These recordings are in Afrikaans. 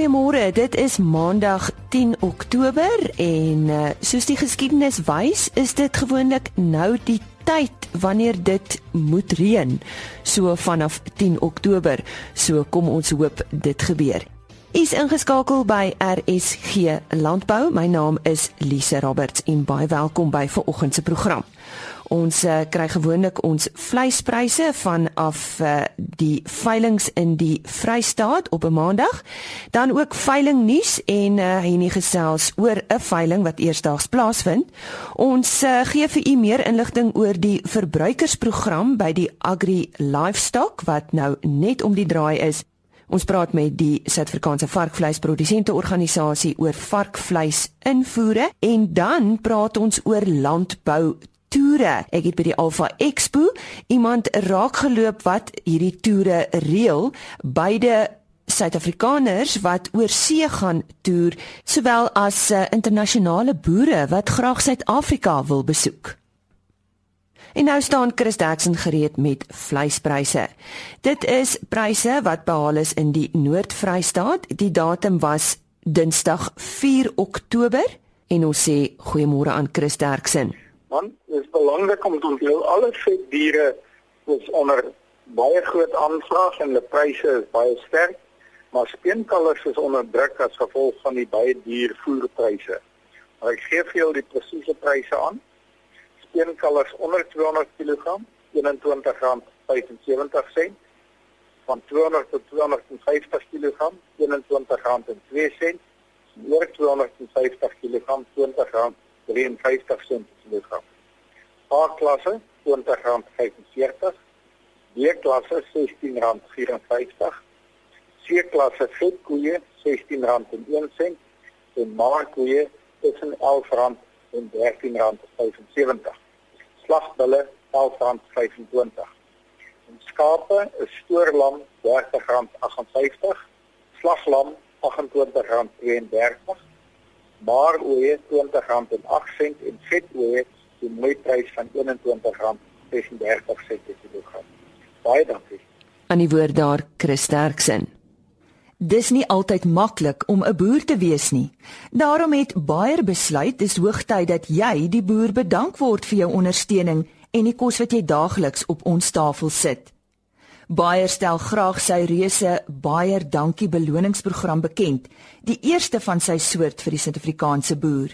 Goeiemôre. Dit is Maandag 10 Oktober en uh, soos die geskiedenis wys, is dit gewoonlik nou die tyd wanneer dit moet reën. So vanaf 10 Oktober. So kom ons hoop dit gebeur. Is ingeskakel by RSG Landbou. My naam is Lise Roberts en baie welkom by vanoggend se program. Ons uh, kry gewoonlik ons vleispryse vanaf uh, die veilinge in die Vrystaat op 'n Maandag. Dan ook veiling nuus en uh, eh, hierdie gesels oor 'n veiling wat eersdaags plaasvind. Ons uh, gee vir u meer inligting oor die verbruikersprogram by die Agri Livestock wat nou net om die draai is. Ons praat met die Suid-Afrikaanse Varkvleisprodusente Organisasie oor varkvleis invoere en dan praat ons oor landbou toere. Ek het by die Alpha Expo iemand raakgeloop wat hierdie toere reël. Beide Suid-Afrikaners wat oor see gaan toer, sowel as uh, internasionale boere wat graag Suid-Afrika wil besoek. En nou staan Chris Dexon gereed met vleispryse. Dit is pryse wat behaal is in die Noord-Vrystaat. Die datum was Dinsdag 4 Oktober en ons sê goeiemôre aan Chris Dexon. Man, dit is belangrik om te onthou alle vetdiere is onder baie groot aanvraag en die pryse is baie sterk, maar speenkalvers is onder druk as gevolg van die baie duur voerpryse. Maar ek gee vir julle die presiese pryse aan. Speenkalvers onder 200 kg, R21.75 van 200 tot 250 kg, R21.02 oor 250 kg, R20.53 kg. A-klasse R20.45, B-klasse R16.54, C-klasse vetkoeie R16.01 en maarkoeie tussen R11 en R13.75. Slagbulle R11.25. En skape is stoorlam R30.58, slaglam R28.32, maaroeie R20.08 en vetoeie die mooiprys van R21.36 per kilogram. Baie dankie. Aan die woord daar Chris Sterksen. Dis nie altyd maklik om 'n boer te wees nie. Daarom het Bayer besluit dis hoogtyd dat jy die boer bedank word vir jou ondersteuning en die kos wat jy daagliks op ons tafel sit. Bayer stel graag sy reuse Bayer Dankie beloningsprogram bekend, die eerste van sy soort vir die Suid-Afrikaanse boer.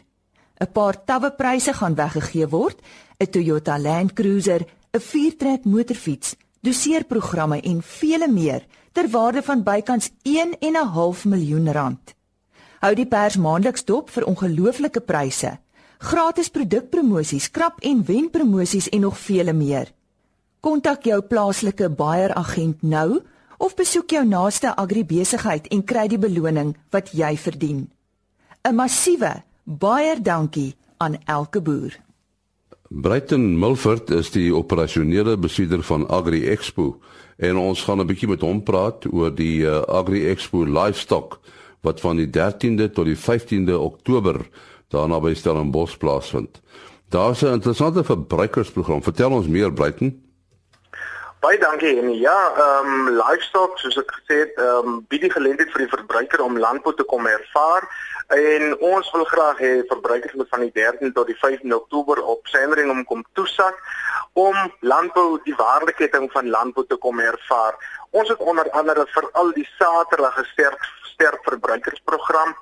'n paar tawwe pryse gaan weggegee word, 'n Toyota Land Cruiser, 'n viertrek motorfiets, doseerprogramme en vele meer ter waarde van bykans 1 en 'n half miljoen rand. Hou die pers maandeliks dop vir ongelooflike pryse, gratis produkpromosies, krap en wen promosies en nog vele meer. Kontak jou plaaslike Bayer agent nou of besoek jou naaste agribesigheid en kry die beloning wat jy verdien. 'n Massiewe Baie dankie aan elke boer. Brighton Milford is die operasionele bestuurder van Agri Expo en ons gaan 'n bietjie met hom praat oor die uh, Agri Expo Livestock wat van die 13de tot die 15de Oktober daarna by Stellenbosch plaasvind. Daar's 'n interessante verbruikersprogram. Vertel ons meer Brighton. Baie dankie en ja, ehm um, livestock soos ek gesê het, ehm um, bied die geleentheid vir die verbruiker om landbou te kom ervaar En ons wil graag hê verbruikers moet van die 13 tot die 15 Oktober op Sandring om kom toesak om landbou die waardeketting van landbou te kom ervaar. Ons het onder andere vir al die Saterdag 'n sterk sterk verbruikersprogram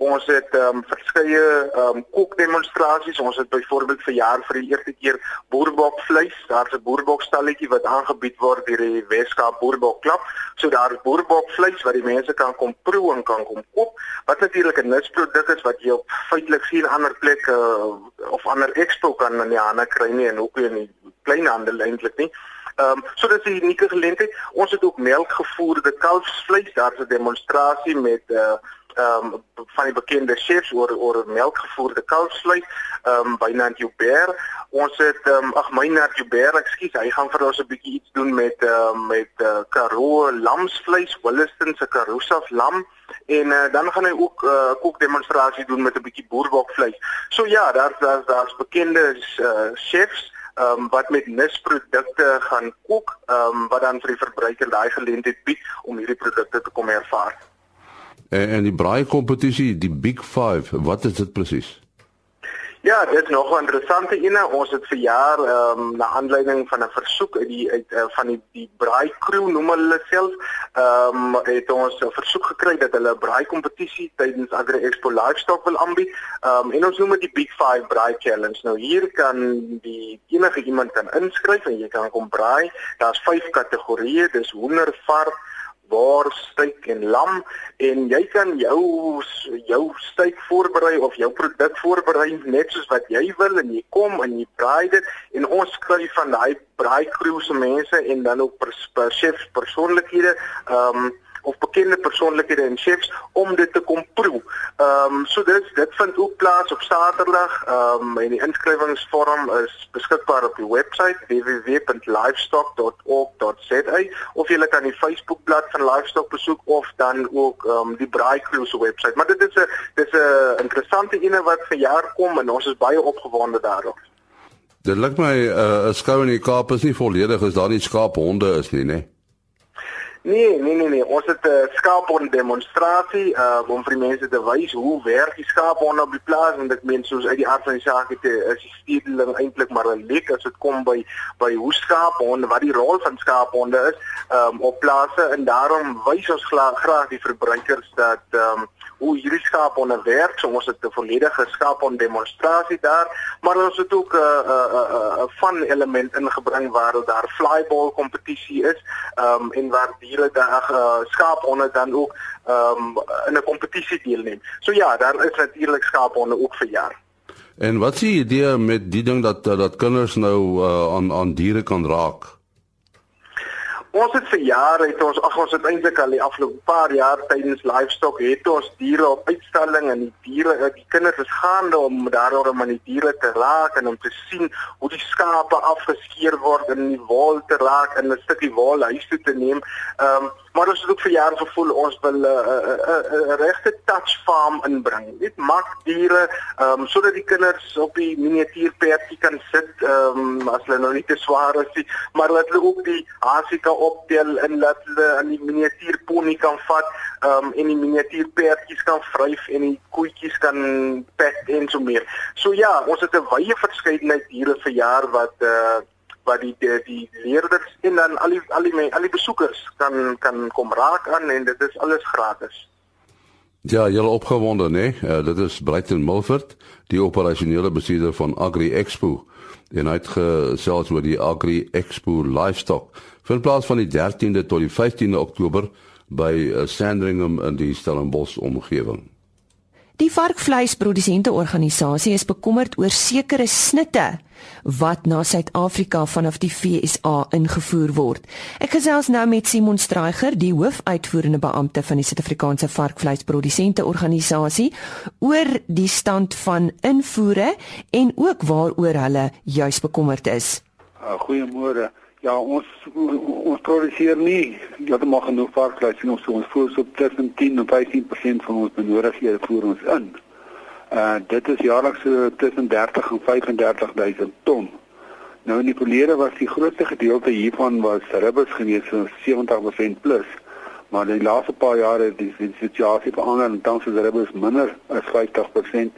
Ons het ehm um, verskeie ehm um, kookdemonstrasies. Ons het byvoorbeeld vir jaar vir die eerste keer boerbok vleis. Daar's 'n boerbok stalletjie wat aangebied word deur die Weskaap Boerbok Klub. So daar is boerbok vleis wat die mense kan kom proe en kan kom koop. Wat natuurlik 'n nuusproduk is wat jy op feitelik sien ander plekke uh, of ander expo kan in die hande kry nie en ook in die kleinhandel eintlik nie. Ehm um, so dit is 'n unieke geleentheid. Ons het ook melkgevoerde kalfsvleis. Daar's 'n demonstrasie met uh ehm um, van die bekende chefs oor oor melkgevoerde kalfsvleis ehm um, by Nant Joubert. Ons het ehm um, ag my Nant Joubert, ekskuus, hy gaan vir ons 'n bietjie iets doen met ehm uh, met uh, Karoo lamsvleis, Williston se Karoosaf lam en uh, dan gaan hy ook 'n uh, kookdemonstrasie doen met 'n bietjie boerbokvleis. So ja, daar's daar's daar's bekende uh, chefs ehm um, wat met nisprodukte gaan kook, ehm um, wat dan vir die verbruiker daai geleentheid bied om hierdie produkte te kom ervaar. En en die braai kompetisie, die Big 5, wat is dit presies? Ja, dit is nog 'n interessante ene. Ons het vir jaar ehm um, na aanleiding van 'n versoek uit die uit uh, van die die braai crew noem hulle self, ehm um, het ons 'n versoek gekry dat hulle 'n braai kompetisie tydens Agri Expo Livestock wil aanbied. Ehm um, en ons noem dit die Big 5 Braai Challenge. Nou hier kan die enige iemand kan inskryf en jy kan kom braai. Daar's 5 kategorieë, dis hoender, vark, waar steak en lam en jy kan jou jou steak voorberei of jou produk voorberei net soos wat jy wil en jy kom en jy braai dit en ons skryf van daai braai crew se mense en dan ook per, per chefs persoonlikhede ehm um, of bekende persoonlikhede en chefs om dit te kom proe. Ehm um, so dit dit vind ook plaas op Saterdag. Ehm um, en die inskrywingsvorm is beskikbaar op die webwerf www.livestock.org.za of jy kan die Facebookblad van Livestock besoek of dan ook ehm um, die Braai Crew se webwerf. Maar dit is 'n dit is 'n interessante ene wat vir jaar kom en ons is baie opgewonde daaroor. Dit lyk my eh, 'n uh, skou in die Kaap is nie volledig as daar nie skaaphonde is nie, né? Nee? Nee, nee nee nee, ons het 'n uh, skaaphond demonstrasie uh om vir mense te wys hoe werk die skaaphond op die plaas en dit meen soos uit die aard van die saak het is die stedeling eintlik maar 'n lek as dit kom by by hoe skaaphonde wat die rol van skaaphonde is um op plase. En daarom wys ons graag die verbruikers dat um hoe hierdie skaap onderwerp. So ons het 'n volledige skaap on demonstrasie daar, maar ons het ook 'n uh, 'n uh, 'n uh, 'n uh, fun element ingebring waar daar flyball kompetisie is, ehm um, en waar diere daar uh, skaap onder dan ook ehm um, in 'n kompetisie deelneem. So ja, daar is natuurlik skaap onder ook vir jaar. En wat is die idee met die ding dat dat kinders nou uh, aan aan diere kan raak? Ons het vir jare het ons ag ons het eintlik al die afgelope paar jaar tydens livestock het ons diere op uitstalling en die diere eh, die kinders is gaande om daaroor om aan die diere te raak en om te sien hoe die skape afgeskeer word en die wol te raak en 'n stukkie wol huis toe te neem. Ehm um, Maar ons het ook vir jare gevoel ons wil 'n uh, uh, uh, uh, regte touch farm inbring. Dit maak diere ehm um, sodat die kinders op die miniatuurperdjie kan sit ehm um, as hulle nou nie te swaar is nie, maar dat hulle ook die hasika optel en laat hulle aan die miniatuurpony kan vat ehm um, en die miniatuurperdjies kan vryf en die koetjies kan pet en so meer. So ja, ons het 'n wye verskeidenheid diere vir jaar wat uh wat die die, die leerders en dan al die al die al die besoekers kan kan kom raak aan en dit is alles gratis. Ja, jy is opgewonde, né? Nee? Uh, dit is Brighton Mulford, die operasionele bestuurder van Agri Expo. En hy het gesels oor die Agri Expo Livestock. Vind plaas van die 13de tot die 15de Oktober by uh, Sandringham in die Stellenbosch omgewing. Die varkvleisprodusente organisasie is bekommerd oor sekere snitte wat na Suid-Afrika vanaf die FSA ingevoer word. Ek gesels nou met Simon Straiger, die hoofuitvoerende beampte van die Suid-Afrikaanse varkvleisprodusente organisasie, oor die stand van invoere en ook waaroor hulle juis bekommerd is. Uh, Goeiemôre. Ja, ons ons produseer nie heeltemal genoeg varkvleis nie. Ons ons voer so tussen 10 en 15% van ons benodigdhede voer ons in. Uh dit is jaarliks so tussen 30 en 35000 ton. Nou in die verlede was die grootste gedeelte hiervan was ribbes gewees so 70% plus. Maar in die laaste paar jare het die, die situasie verander en tans is ribbes minder as 50%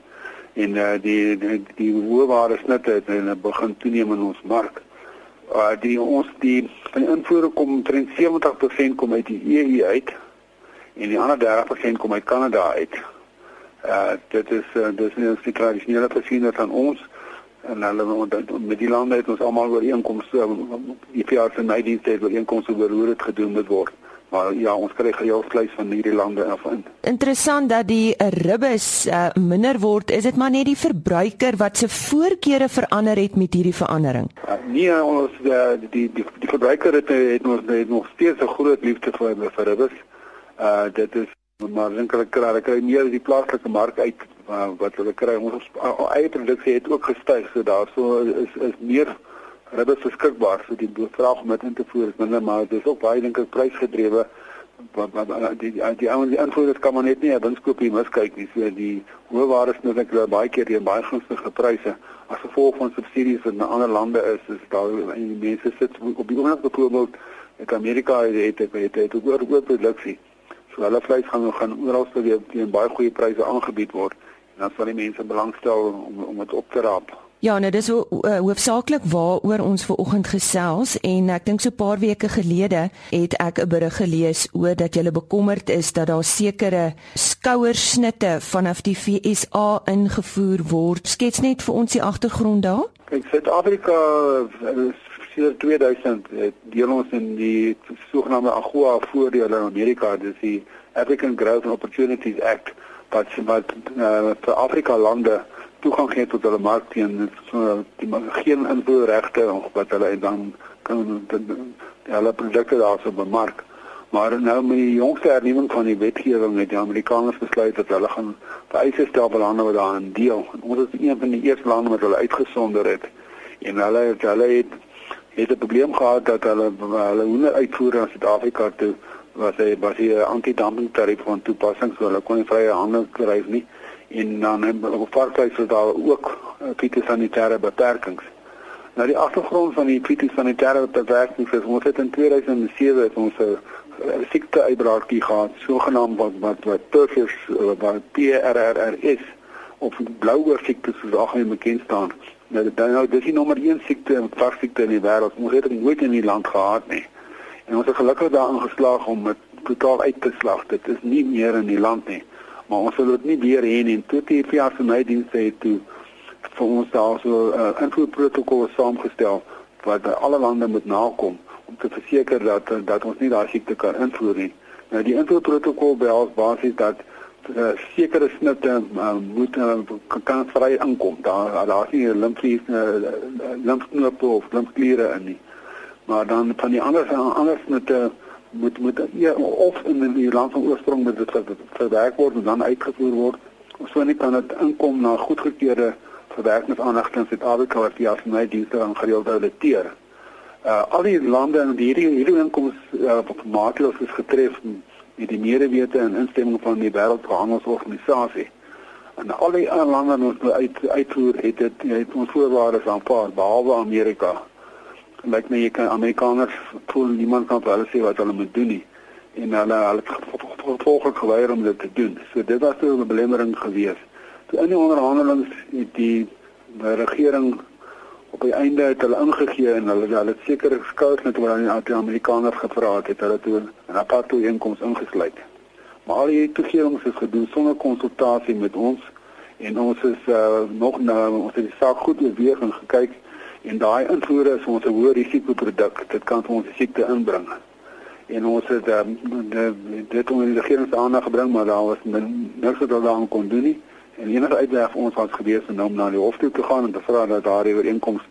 en uh die die, die hoë waarde snitte het begin toeneem in ons mark uh die ons die van die invoere kom omtrent 70% kom uit die EU uit en die ander 30% kom uit Kanada uit. Uh dit is uh, dis nie 'n tradisionele versiener van ons en hulle met die lande het ons almal ooreenkomste die PR se nydienste het ooreenkomste oor hoe dit gedoen moet word. Maar ja, ons kry gereeld vleis van hierdie lande af in. Interessant dat die ribbes uh, minder word. Is dit maar net die verbruiker wat se voorkeure verander het met hierdie verandering? Uh, nee, ons uh, die die die verbruiker het, het nog het nog steeds 'n groot liefde vir vir ribbes. Uh dit is maar dink hulle kry hulle kry meer die plaaslike mark uit wat hulle kry. Ons eie produksie het ook gestyg, so daarso is is meer ribbe beskikbaar so die vraag om dit in te voer is minder maar dit is ook baie dink ek prysgedrewe wat die die die ouens die invoerders kan maar net nie 'n winskoopie miskyk nie so die hoë waardes moet ek hulle baie keer teen baie gunstige pryse as gevolg van subsidies in ander lande is is daar en die mense sit op die oomblik byvoorbeeld in Amerika het het het, het ook oor oor produksie So hulle vleis gaan gaan oral weer teen baie goeie pryse aangebied word en dan sal die mense belangstel om om dit op te raap. Ja, nou dis ho uh, hoofsaaklik waaroor ons ver oggend gesels en ek dink so 'n paar weke gelede het ek 'n berig gelees oor dat jy bekommerd is dat daar sekere skouersnitte vanaf die FSA ingevoer word. Skets net vir ons die agtergrond daar. Kyk, Suid-Afrika is sedert 2000 deel ons in die sogenaamde AGOA voordele in Amerika, dis die African Growth and Opportunities Act wat wat uh, vir Afrika lande toegang gee tot hulle mark teen so die geen invoerregte wat hulle dan kan hulle produkte daarso bemark. Maar nou met die jongste hernuwing van die wetgewing het die Amerikaners besluit dat hulle gaan vereise stel vir lande wat daarin deel. En ons is een van die eerste lande wat hulle uitgesonder het. En hulle het hulle het het 'n probleem gehad dat hulle hulle hoender uitvoer na Suid-Afrika toe was hy was 'n anti-dumping tarief van toepassing so hulle kon nie vrye handel kry nie en dan op varkvleis was daar ook uh, fitosanitêre beperkings. Nou die agtergrond van die fitosanitêre beperkings is ons het in 2007 het ons 'n siekte uitbraak gehad, sogenaamd wat wat wat Turkish uh, wat PRRS of blouoor siekte soos algemeen bekend staan. Nou dit nou dis die nommer 1 siekte en varksiekte in die wêreld. Ons het dit nooit in die land gehad nie. En ons het gelukkig daarin geslaag om dit totaal uit te slag. Dit is nie meer in die land nie. Maar ons wil dit nie weer hê nie. Toe die FIA se my dienste het toe vir ons daar so 'n uh, invoerprotokol saamgestel wat alle lande moet nakom om te verseker dat dat ons nie daai siekte kan invoer nie. Nou die invoerprotokol behels basies dat uh, sekere snitte uh, moet uh, kan vry inkom. Daar daar is nie limfvlies uh, limfknope of limfkliere in nie. Maar dan van die ander ander snitte moet moet ja, of in die land van oorsprong moet dit verwerk word en dan uitgevoer word. So net kan dit inkom na goedgekeurde verwerkingsaanlegte in Suid-Afrika wat via my dienste aan gereeld auditeer. Uh al die lande in hierdie hierdie inkomste uh, maatreëls is getref met die medewete en instemming van die Wêreldhandelsorganisasie. En al die ander lande wat uit uitvoer het dit het ons voorwaardes aanvaar behalwe Amerika lyk my jy kan Amerikaners voel niemand kan hulle sê wat hulle moet doen nie en hulle hulle gevolglik geweier om dit te doen. So dit was 'n belemmering geweest. Toe in die onderhandelings het die regering op die einde het hulle ingegee en hulle hulle sekere skouers met wat die Amerikaners gevra het, het hulle toe 'n aparte inkoms ingesluit. Maar al die toegewings is gedoen sonder konsultasie met ons en ons is uh, nog nou ons het die saak goed oorweeg en gekyk En daai invoere is ons 'n hoë risiko produk. Dit kan vir ons siekte inbring. En ons het um, dit onder die regering se aandag gebring, maar daar was niks wat hulle aan kon doen nie. En enige uitweg vir ons was gewees om na die hof toe te gaan en te vra dat daardie ooreenkoms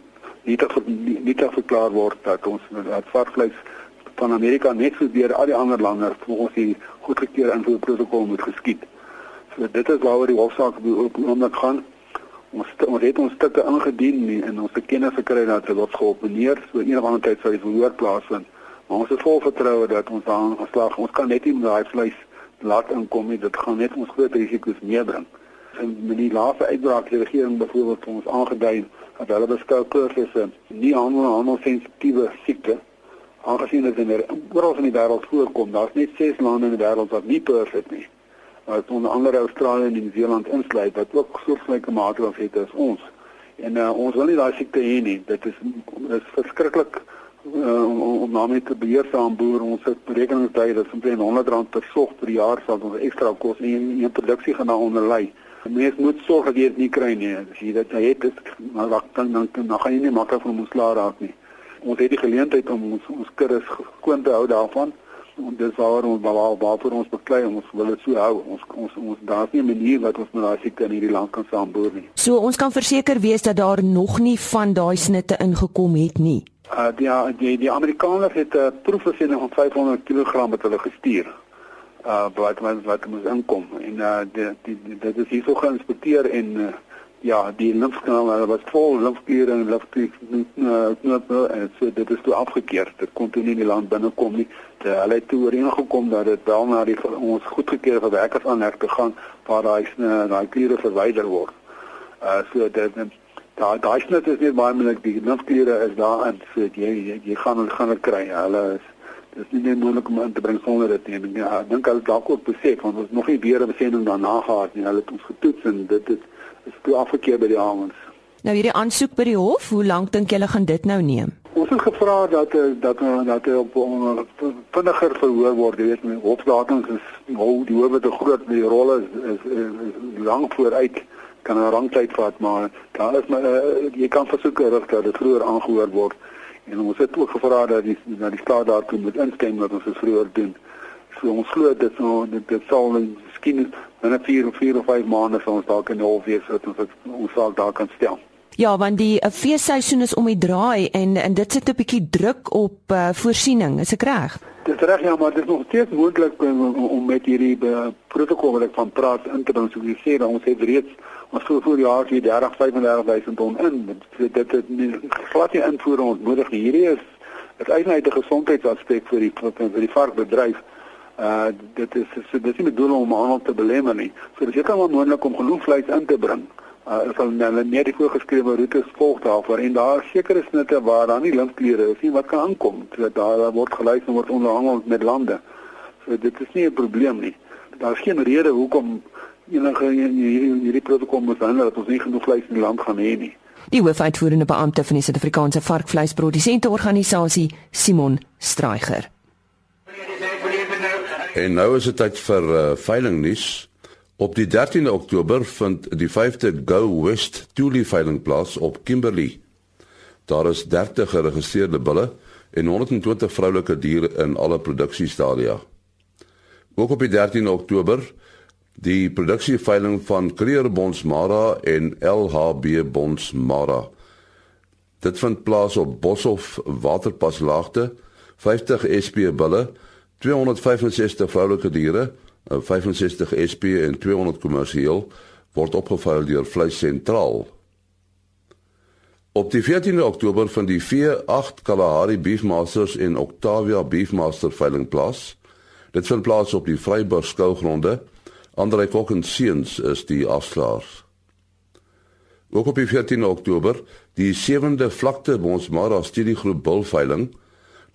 nie te nie, nie te verklaar word dat ons dat varkvleis van Amerika net so deur al die ander lande volgens die goedgekeurde invoerprotokol moet geskied. So dit is waaroor die hofsaak op oomblik gaan. Ons ons het ons stukke ingedien en ons het kennis gekry dat dit word geopeneer so of ander tyd sou dit verhoor plaasvind. Maar ons het vol vertroue dat ons daarin geslaag ons kan net nie met daai vleis laat inkom nie. Dit gaan net ons groot risiko's meebring en met die laaste uitbraak die regering byvoorbeeld ons aangedui dat hulle beskou kursus nie handel handel sensitiewe siekte aangesien dit in oral in die wêreld voorkom daar's net 6 lande in die wêreld wat nie perfek nie wat onder andere Australië en Nieu-Seeland insluit wat ook soortgelyke maatreëls het as ons. En uh, ons wil nie daai siekte hê nie. Dit is is verskriklik uh, om daarmee te beheer saam boer. Ons het berekeninge dat dit omtrent R100 per sog per jaar sal ons ekstra kos en die produksie gaan daaronder lê. Mens moet sorg dat jy dit nie kry nie. As jy dit het, dit maar dan dan dan gaan jy nie maklik van ons klaar raak nie. Ons het die geleentheid om ons ons kuddes skoon te hou daarvan en dis waar ons waar waarvoor ons beklei ons wil dit so hou ons ons ons daar's nie 'n manier wat ons met daai siekte in hierdie land kan saamboer nie. So ons kan verseker wees dat daar nog nie van daai snitte ingekom het nie. Uh die die die Amerikaners het 'n uh, proefversiening van 500 kg wat hulle gestuur. Uh wat wat wat moet inkom en uh die, die, die dit is hierso geïnspekteer en uh, ja, die lymfkanaal was vol lymfkliere en lymfknope en so dit is toe afgekeur. Dit kon toe nie in die land binnekom nie. De, hulle het toe ooreengekom dat dit wel na die ons goedgekeurde werkers aanleg te gaan waar daai daai kliere verwyder word. Uh so dit daai daai snit is nie baie moeilik die lymfkliere is daar en so jy jy, jy gaan hulle gaan kry. Hulle is Dit is nie net moontlik om in te bring sonder dit nie. Ja, ek dink hulle dalk ook besef want ons nog nie weer 'n besending daarna gehad nie. Hulle het ons getoets en dit is is toe afgekeer by die Hamels. Nou hierdie aansoek by die hof, hoe lank dink julle gaan dit nou neem? Ons het gevra dat dat dat hy op vinniger verhoor word, jy weet, hofdatums is hoe die howe te groot, die rolle is, is, is, is lank vooruit kan 'n lang tyd vat, maar daar is maar uh, jy kan versoek rig dat dit vroeër aangehoor word. En ons het ook gevra dat die dat die staat daartoe moet instem dat ons vroeër doen. So ons glo dit so dit, dit sal miskien binne 4 of 4 of 5 maande sal ons dalk in die hof wees dat ons dit ons sal daar kan stel. Ja, want die uh, feesseisoen is om die draai en en dit sit 'n bietjie druk op uh, voorsiening, is ek reg? Dit reg ja, maar dit is nog steeds moontlik om, om met hierdie uh, protokol wat ek van praat in te bring. So jy sê ons het reeds ons voor voor jaar hier 30 35000 ton in. Dit dit dit glad nie invoer ons nodig nie. Hierdie is dit eintlik 'n gesondheidsaspek vir die vir die varkbedryf. Uh dit is so dit is nie bedoel om handel te belemmer nie. So dit is maar moontlik om genoeg vleis in te bring. Uh is al hulle net die voorgeskrewe roetes volg daarvoor en daar is sekere snitte waar daar nie linkkleure is nie wat kan aankom. So daar, word gelys en word onderhandel met lande. So dit is nie 'n probleem nie. Daar is geen rede hoekom enige hierdie protokol moet verander dat ons nie genoeg vleis in die land gaan hê nie. Die hoofuitvoerende beampte van die Suid-Afrikaanse Varkvleisprodusente Organisasie, Simon Straiger. En nou is dit tyd vir uh, veilingnuus. Op die 13de Oktober vind die 5de Go West Toolie veiling plaas op Kimberley. Daar is 30 geregistreerde bulle en 120 vroulike diere in alle produksiestadia. Ook op die 13de Oktober die produksieveiling van Creer Bonsmara en LHB Bonsmara. Dit vind plaas op Boshoff Waterpaslaagte, 50 SP bulle, 265 vroulike diere, 65 SP en 200 kommersieel word opgevuil deur Vleis Sentraal. Op die 14de Oktober van die V8 Kalahari Beefmasters en Octavia Beefmaster veiling plaas. Dit vind plaas op die Vryburg skougronde Andre Kok en Seuns is die afslaers. Ook op die 14 Oktober, die 7de vlakte Bonsmara studiegroep bulveiling.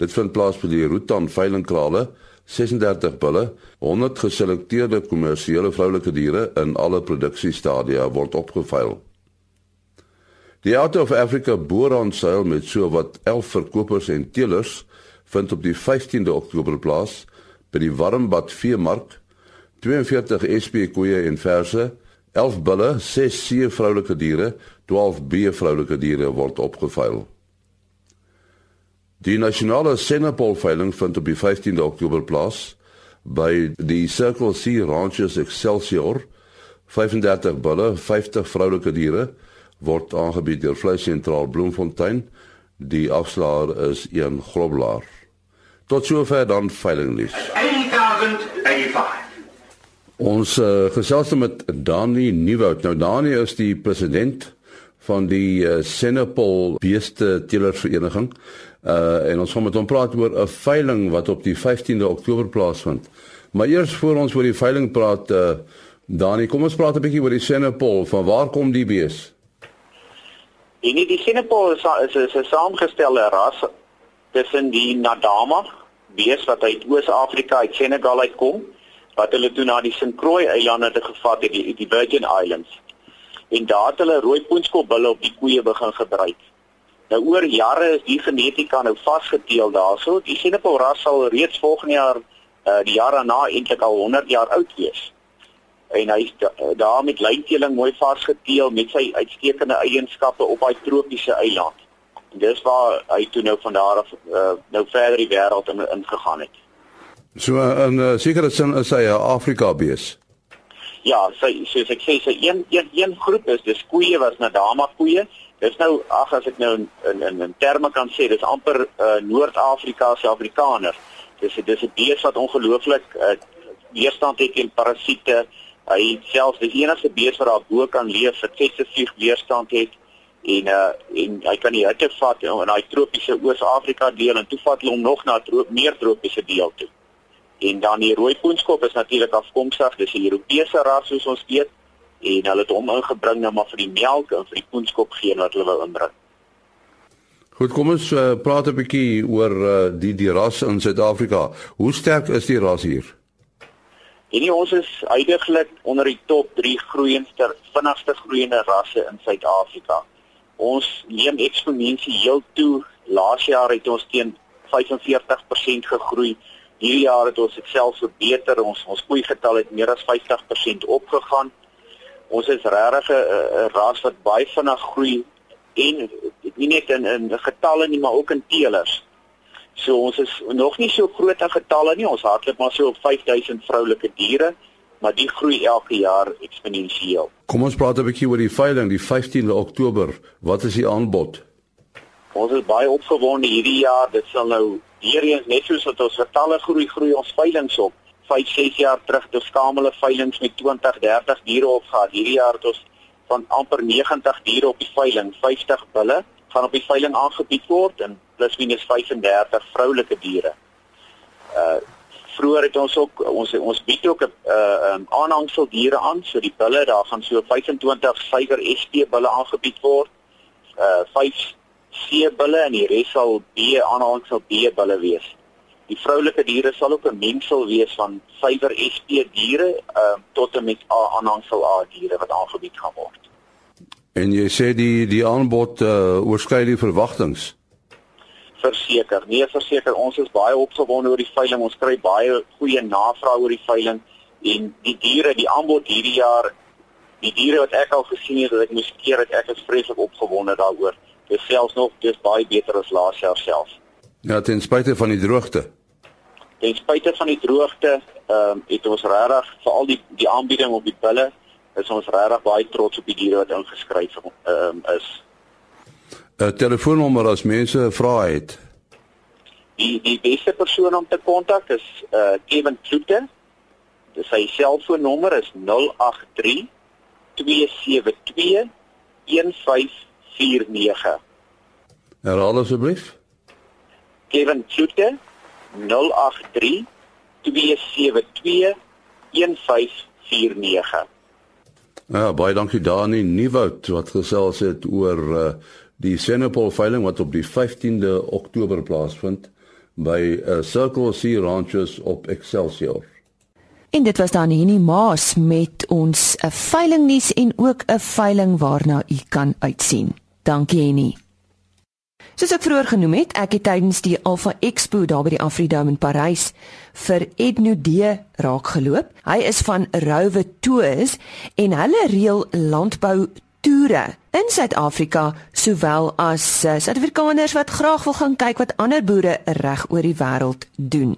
Dit vind plaas by die Rutan veilingkrale, 36 bulle, 100 geselekteerde kommersiële vroulike diere in alle produksiestadia word opgeveil. Die Out of Africa boeronseil met so wat 11 verkopers en teelers vind op die 15de Oktober plaas by die Warmbad veemark 42 SP koeie en verse, 11 bulle, 6 C vroulike diere, 12 B vroulike diere word opgeveil. Die nasionale Senepol veiling vind op die 15de Oktober plaas by die Circle C Ranches Excelsior. 35 bulle, 50 vroulike diere word aangebied deur Vleis Sentraal Bloemfontein. Die afslaer is een groblaar. Tot sover dan veilingnuus. 8085 Ons uh, gesels met Dani Nieuwoud. Nou Dani is die president van die uh, Senepol Beeste Teelersvereniging. Uh en ons gaan met hom praat oor 'n veiling wat op die 15de Oktober plaasvind. Maar eers voor ons oor die veiling praat uh Dani, kom ons praat 'n bietjie oor die Senepol. Van waar kom die bees? En die Senepol is is, is 'n saamgestelde ras tussen die Nadama bees wat uit Oos-Afrika uit Senegal uitkom wat hulle toe na die St. Croix eilande te gevat het, die, die Virgin Islands. En daar het hulle rooi poenskopbulle op die koeie begin gebruik. Nou oor jare is die genetika nou vasgeteel daarso. Die Senepol ras sal reeds volgende jaar uh, die jaar daarna eintlik al 100 jaar oud wees. En hy is daar met lynteeling mooi vasgeteel met sy uitstekende eienskappe op daai tropiese eiland. En dis waar hy toe nou van daar af uh, nou verder die wêreld in ingegaan het. So in 'n uh, sekere sin is hy 'n Afrika bees. Ja, sy soos ek sê, sy een een een groep is dis koeie was na dama koeie. Dis nou ag as ek nou in in in terme kan sê, dis amper uh, Noord-Afrika se Afrikaner. Dis dis 'n bees wat ongelooflik uh, weerstand het teen parasiete. Hy self dis enigste bees wat daar bo kan leef, 60 weerstand het en uh en hy kan die hitte vat in daai tropiese Oos-Afrika deel en toe vat hom nog na tro meer tropiese deel toe. En dan die rooi poenskop is natuurlik afkomstig, dis 'n Europese ras soos ons weet en hulle het hom ingebring nou maar vir die melk en vir die poenskop geen wat hulle wou inbring. Goed, kom ons uh, praat 'n bietjie oor uh, die die ras in Suid-Afrika. Hoe sterk is die ras hier? En nie, ons is uiteindelik onder die top 3 groeiendste vinnigste groeiende rasse in Suid-Afrika. Ons neem eksponensieel toe. Laas jaar het ons teen 45% gegroei. Hierdie jaar het ons dit selfs verbeter. Ons ons groei getal het meer as 50% opgegaan. Ons is regtig 'n ras wat baie vinnig groei en nie net in in getalle nie, maar ook in teelers. So ons is nog nie so groot in getalle nie. Ons hardloop maar so op 5000 vroulike diere, maar die groei elke jaar eksponensieel. Kom ons praat 'n bietjie oor die veiling die 15de Oktober. Wat is die aanbod? Ons is baie opgewonde hierdie jaar. Dit sal nou weer eens net soos wat ons getalle groei, groei ons veilinge op. 5, 6 jaar terug het ons skamele veilinge met 20, 30 diere opgehad. Hierdie jaar het ons van amper 90 diere op die veiling, 50 bulle gaan op die veiling aangebied word en plus minus 35 vroulike diere. Uh vroeër het ons ook ons ons bied ook 'n uh, um, aanhangsel diere aan, so die bulle daar gaan so 25 suiwer SP bulle aangebied word. Uh 5 C bulle en die res sal B aanhangsel B bulle wees. Die vroulike diere sal ook 'n mengsel wees van suiwer SP diere uh tot en met aanhangsel A diere wat aangebied gaan word. En jy sê die die aanbod uh, oorskry die verwagtinge. Verseker, nee, verseker, ons is baie opgewonde oor die veiling. Ons kry baie goeie navraag oor die veiling en die diere, die aanbod hierdie jaar, die diere wat ek al gesien het, dat ek moes keer dat ek is vreeslik opgewonde daaroor. Dit selfs nog dis baie beter as laas jaar self. Ja, ten spyte van die droogte. Ten spyte van die droogte, ehm um, het ons regtig veral die die aanbieding op die bulle is ons regtig baie trots op die diere wat ingeskryf um, is. 'n Telefoonnommer as mense vra het. Die die beste persoon om te kontak is uh Kevin Kloete. Dis sy selfoonnommer is 083 272 1549. Herhaal asseblief. Kevin Kloete 083 272 1549. Ja, baie dankie Dani Nieuwoud wat gesels het oor uh, die Senepol veiling wat op die 15de Oktober plaasvind by uh, Circle C Ranches op Excelsior. En dit was dan hierdie Maas met ons 'n uh, veiling nuus en ook 'n veiling waarna u kan uitsien. Dankie Henny. Soos ek vroeër genoem het, ek het tydens die Alpha Expo daar by die Afridome in Parys vir Edno D raakgeloop. Hy is van Rowe Tours en hulle reël landbou toere in Suid-Afrika sowel as uh, Suid-Afrikaners wat graag wil gaan kyk wat ander boere reg oor die wêreld doen.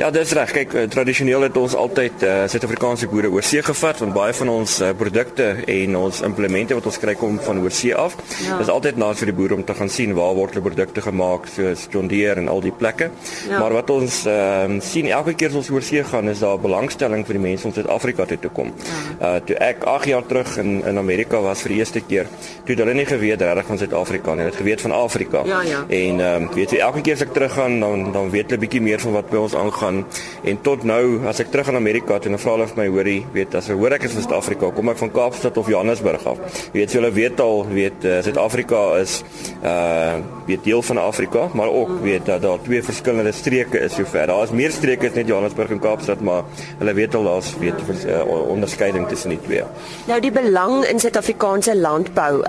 Ja, dis reg. Kyk, uh, tradisioneel het ons altyd uh, Suid-Afrikaanse boere oor see gevat want baie van ons uh, produkte en ons implemente wat ons kry kom van oor see af. Ja. Dis altyd na vir die boere om te gaan sien waar word hulle produkte gemaak, soos John Deere en al die plekke. Ja. Maar wat ons uh, sien elke keer as ons oor see gaan, is daar belangstelling vir die mense om Suid-Afrika toe te kom. Ja. Uh toe ek 8 jaar terug in in Amerika was vir die eerste keer, toe het hulle nie geweet regtig van Suid-Afrika nie. Hulle het geweet van Afrika. Ja, ja. En ehm um, weet jy elke keer as ek teruggaan, dan dan weet hulle bietjie meer van wat by ons aangaan. Gaan en tot nou as ek terug in Amerika toe en vra hulle vir my hoorie weet as ek hoor ek is van Suid-Afrika kom ek van Kaapstad of Johannesburg af? Weet jy hulle weet al weet uh, Suid-Afrika is uh weet deel van Afrika maar ook weet dat daar twee verskillende streke is sover daar is meer streke as net Johannesburg en Kaapstad maar hulle weet al daar's weet uh, onderskeiding tussen die twee. Nou die belang in Suid-Afrikaanse landbou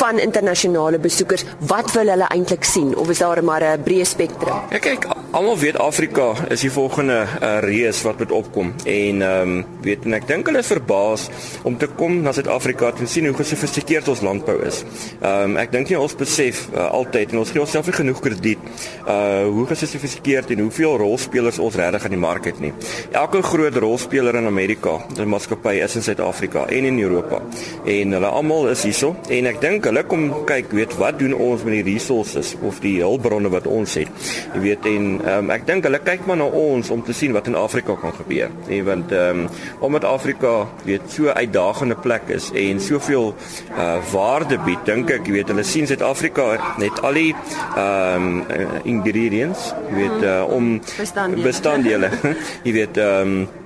van internasionale besoekers wat wil hulle eintlik sien? Of is daar maar 'n breë spektrum ja kyk almal weet Afrika is die volgende uh, reus wat met opkom en ehm um, weet en ek dink hulle is verbaas om te kom na Suid-Afrika en sien hoe gesofistikeerd ons landbou is. Ehm um, ek dink nie ons besef uh, altyd en ons gee onsself nie genoeg krediet uh hoe gesofistikeerd en hoeveel rolspelers ons regtig in die mark het nie. Elke groot rolspeler in Amerika, die maatskappy is in Suid-Afrika en in Europa en hulle almal is hierso en ek dink hulle kom kyk weet wat doen ons met die resources of die hulpbronne wat ons het. Jy weet en ehm um, ek dink hulle kyk maar na ons om te sien wat in Afrika kan gebeur. En want ehm um, omdat Afrika weet so uitdagende plek is en soveel uh waarde bied, dink ek, jy weet hulle sien Suid-Afrika net al die ehm um, ingredients, jy weet uh, om bestanddele. bestanddele jy weet ehm um,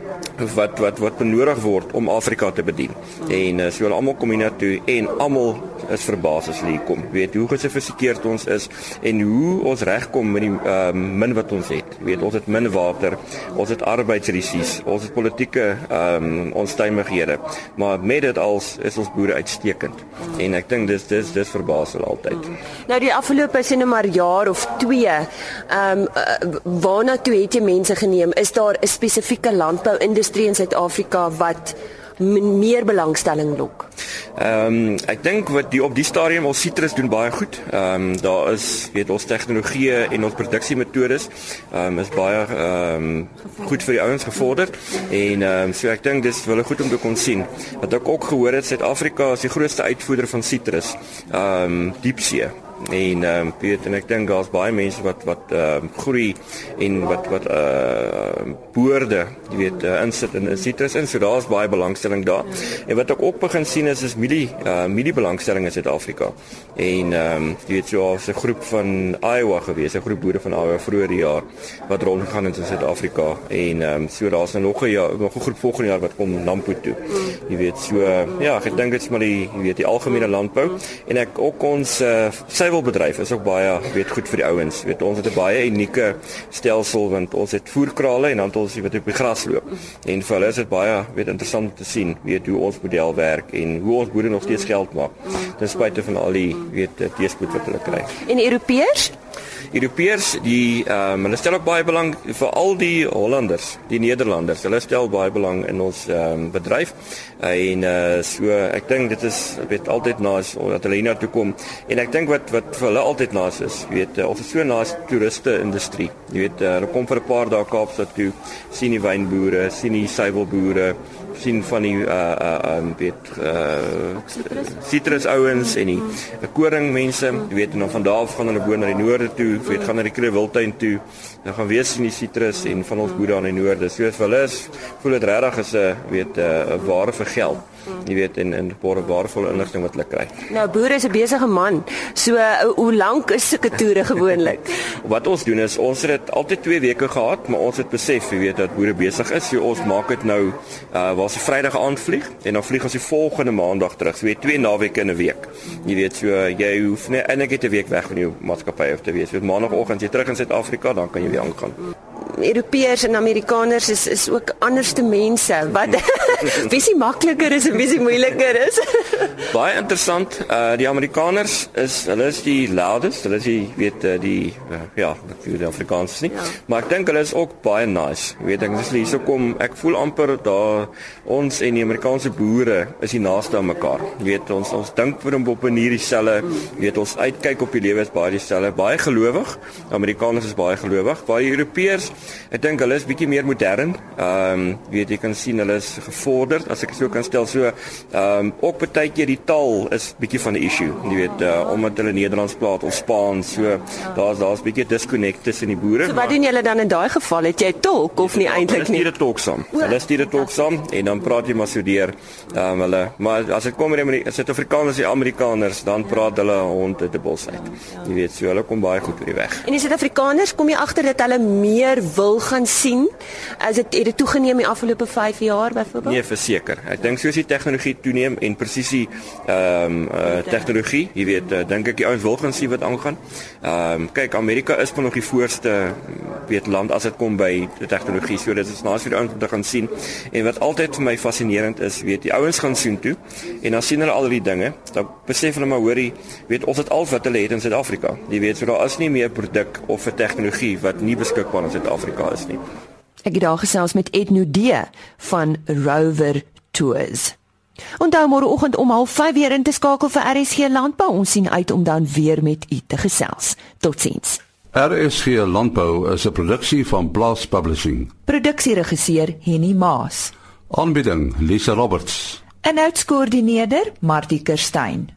wat wat wat benodig word om Afrika te bedien. En uh, so hulle almal kom hier na toe en almal is verbaas as hulle hier kom. Weet hoe gesofistikeerd ons is en hoe ons regkom met die uh, min wat ons het. Weet ons het min water, ons het arbeidsrisies, ons het politieke um, onstuimighede, maar met dit als is ons boere uitstekend. En ek dink dis dis dis verbaas hulle altyd. Nou die afgelope sien maar jaar of 2, ehm um, waarna toe het jy mense geneem? Is daar 'n spesifieke landbou-industrie in Suid-Afrika wat meer belangstelling lok. Ehm um, ek dink wat die op die stadium al sitrus doen baie goed. Ehm um, daar is weet ons tegnologieë en ons produksiemetodes ehm um, is baie ehm um, goed vir die ouens gevorder en ehm um, so ek dink dis wel goed om te kon sien. Wat ek ook gehoor het Suid-Afrika is die grootste uitvoerder van sitrus. Ehm um, diepsee en ehm um, weet en ek dink daar's baie mense wat wat ehm uh, groei en wat wat uh boorde, jy weet, uh, insit in citrus en so daar's baie belangstelling daar. En wat ek ook begin sien is is milie uh milie belangstelling in Suid-Afrika. En ehm um, jy weet so 'n groep van Iowa gewees, 'n groep boere van Iowa vroeër die jaar wat rondgegaan het in Suid-Afrika en ehm um, so daar's nog 'n jaar nog 'n groep volgende jaar wat kom Nampo toe. Jy weet so uh, ja, ek dink dit's maar die jy weet die algemene landbou en ek ook ons uh, suiwelbedryf is ook baie weet goed vir die ouens. Weet ons het 'n baie unieke stelsel want ons het voerkrale en dan het ons wat op die gras loop. En vir hulle is dit baie weet interessant om te sien weet hoe ons model werk en hoe ons boere nog steeds geld maak ten spyte van al die weet teëspoed wat hulle kry. En Europeërs Europeërs die ehm um, hulle stel ook baie belang vir al die Hollanders, die Nederlanders. Hulle stel baie belang in ons ehm um, bedryf. En uh so ek dink dit is weet altyd naas dat hulle hiernatoe kom en ek dink wat wat vir hulle altyd naas is, weet uh, of so naas toeriste industrie. Jy weet uh, hulle kom vir 'n paar dae Kaapstad toe, sien die wynboere, sien die suiwelboere, sien van die uh uh um, weet uh citrus ouens en die koring mense, jy weet en dan van daar af gaan hulle bo na die noorde toe, weet gaan na die Krewiltuin toe. Dan gaan weer sien die citrus en van ons boere aan die noorde. So vir hulle is voel dit regtig is 'n weet 'n ware vir geld. Jy weet en en baie waardevolle inligting wat hulle kry. Nou boere is 'n besige man. So uh, hoe lank is sulke toere gewoonlik? wat ons doen is ons het dit altyd 2 weke gehad, maar ons het besef, jy weet dat boere besig is. So ons maak dit nou uh waar se Vrydag aand vlieg en dan vlieg ons die volgende Maandag terug. So jy twee naweke in 'n week. Jy weet so jy hoef net eintlik 'n week weg van jou maatskappy af te wees. So Maandagoggend jy terug in Suid-Afrika, dan kan jy weer aangaan. Europeërs en Amerikaners is is ook anderste mense. Wat wie is makliker is en wie is moeiliker is? Baie interessant. Uh die Amerikaners is hulle is die loudest. Hulle is die weet uh, die uh, ja, die Afrikaners nie. Ja. Maar ek dink hulle is ook baie nice. Jy weet ek hulle hierso kom, ek voel amper daar ons en die Amerikaanse boere is die naaste aan mekaar. Jy weet ons ons dink vir hom op 'n hierdie selle. Jy weet ons uitkyk op die lewe is baie dieselfde. Baie gelowig. Amerikaners is baie gelowig. Baie Europeërs Ek dink hulle is bietjie meer modern. Ehm um, weet jy kan sien hulle is gevorderd as ek so kan stel. So ehm um, ook baie keer die taal is bietjie van 'n issue. Jy weet uh, omdat hulle Nederlands praat of Spaans. So daar's daar's bietjie disconnect tussen die boere. So wat doen julle dan in daai geval? Het jy tolk of nie eintlik nie? Hulle stuur dit tolk saam. Hulle stuur dit tolk saam en dan praat jy maar so deur ehm um, hulle. Maar as dit kom met die Suid-Afrikaners en Amerikaners, dan praat hulle hond uit die bos uit. Jy weet so hulle kom baie goed oor die weg. En die Suid-Afrikaners kom jy agter dat hulle meer wil gaan sien as dit het dit toegeneem die afgelope 5 jaar byvoorbeeld? Nee, verseker. Ek dink soos die tegnologie toeneem en presisie ehm um, uh, tegnologie, jy weet, uh, dink ek die ouens wil gaan sien wat aangaan. Ehm um, kyk, Amerika is maar nog die voorste weet land as dit kom by tegnologie. So dit is naas vir die ouens om te gaan sien. En wat altyd vir my fascinerend is, weet die ouens gaan sien toe en dan sien hulle al die dinge. Dan besef hulle maar hoorie, weet ons het al wat hulle het in Suid-Afrika. Jy weet, so daar is nie meer produk of 'n tegnologie wat nie beskikbaar in Suid-Afrika is nie. Ek het daar gesels met Edno D van Rover Tours. Onthou môreoggend om 05:30 weer in te skakel vir RSG Landbou. Ons sien uit om dan weer met u te gesels. Totsiens. RSG Landbou is 'n produksie van Blast Publishing. Produksieregisseur Henny Maas. Aanbieding Lisa Roberts. En uitskoördineerder Martie Kerstyn.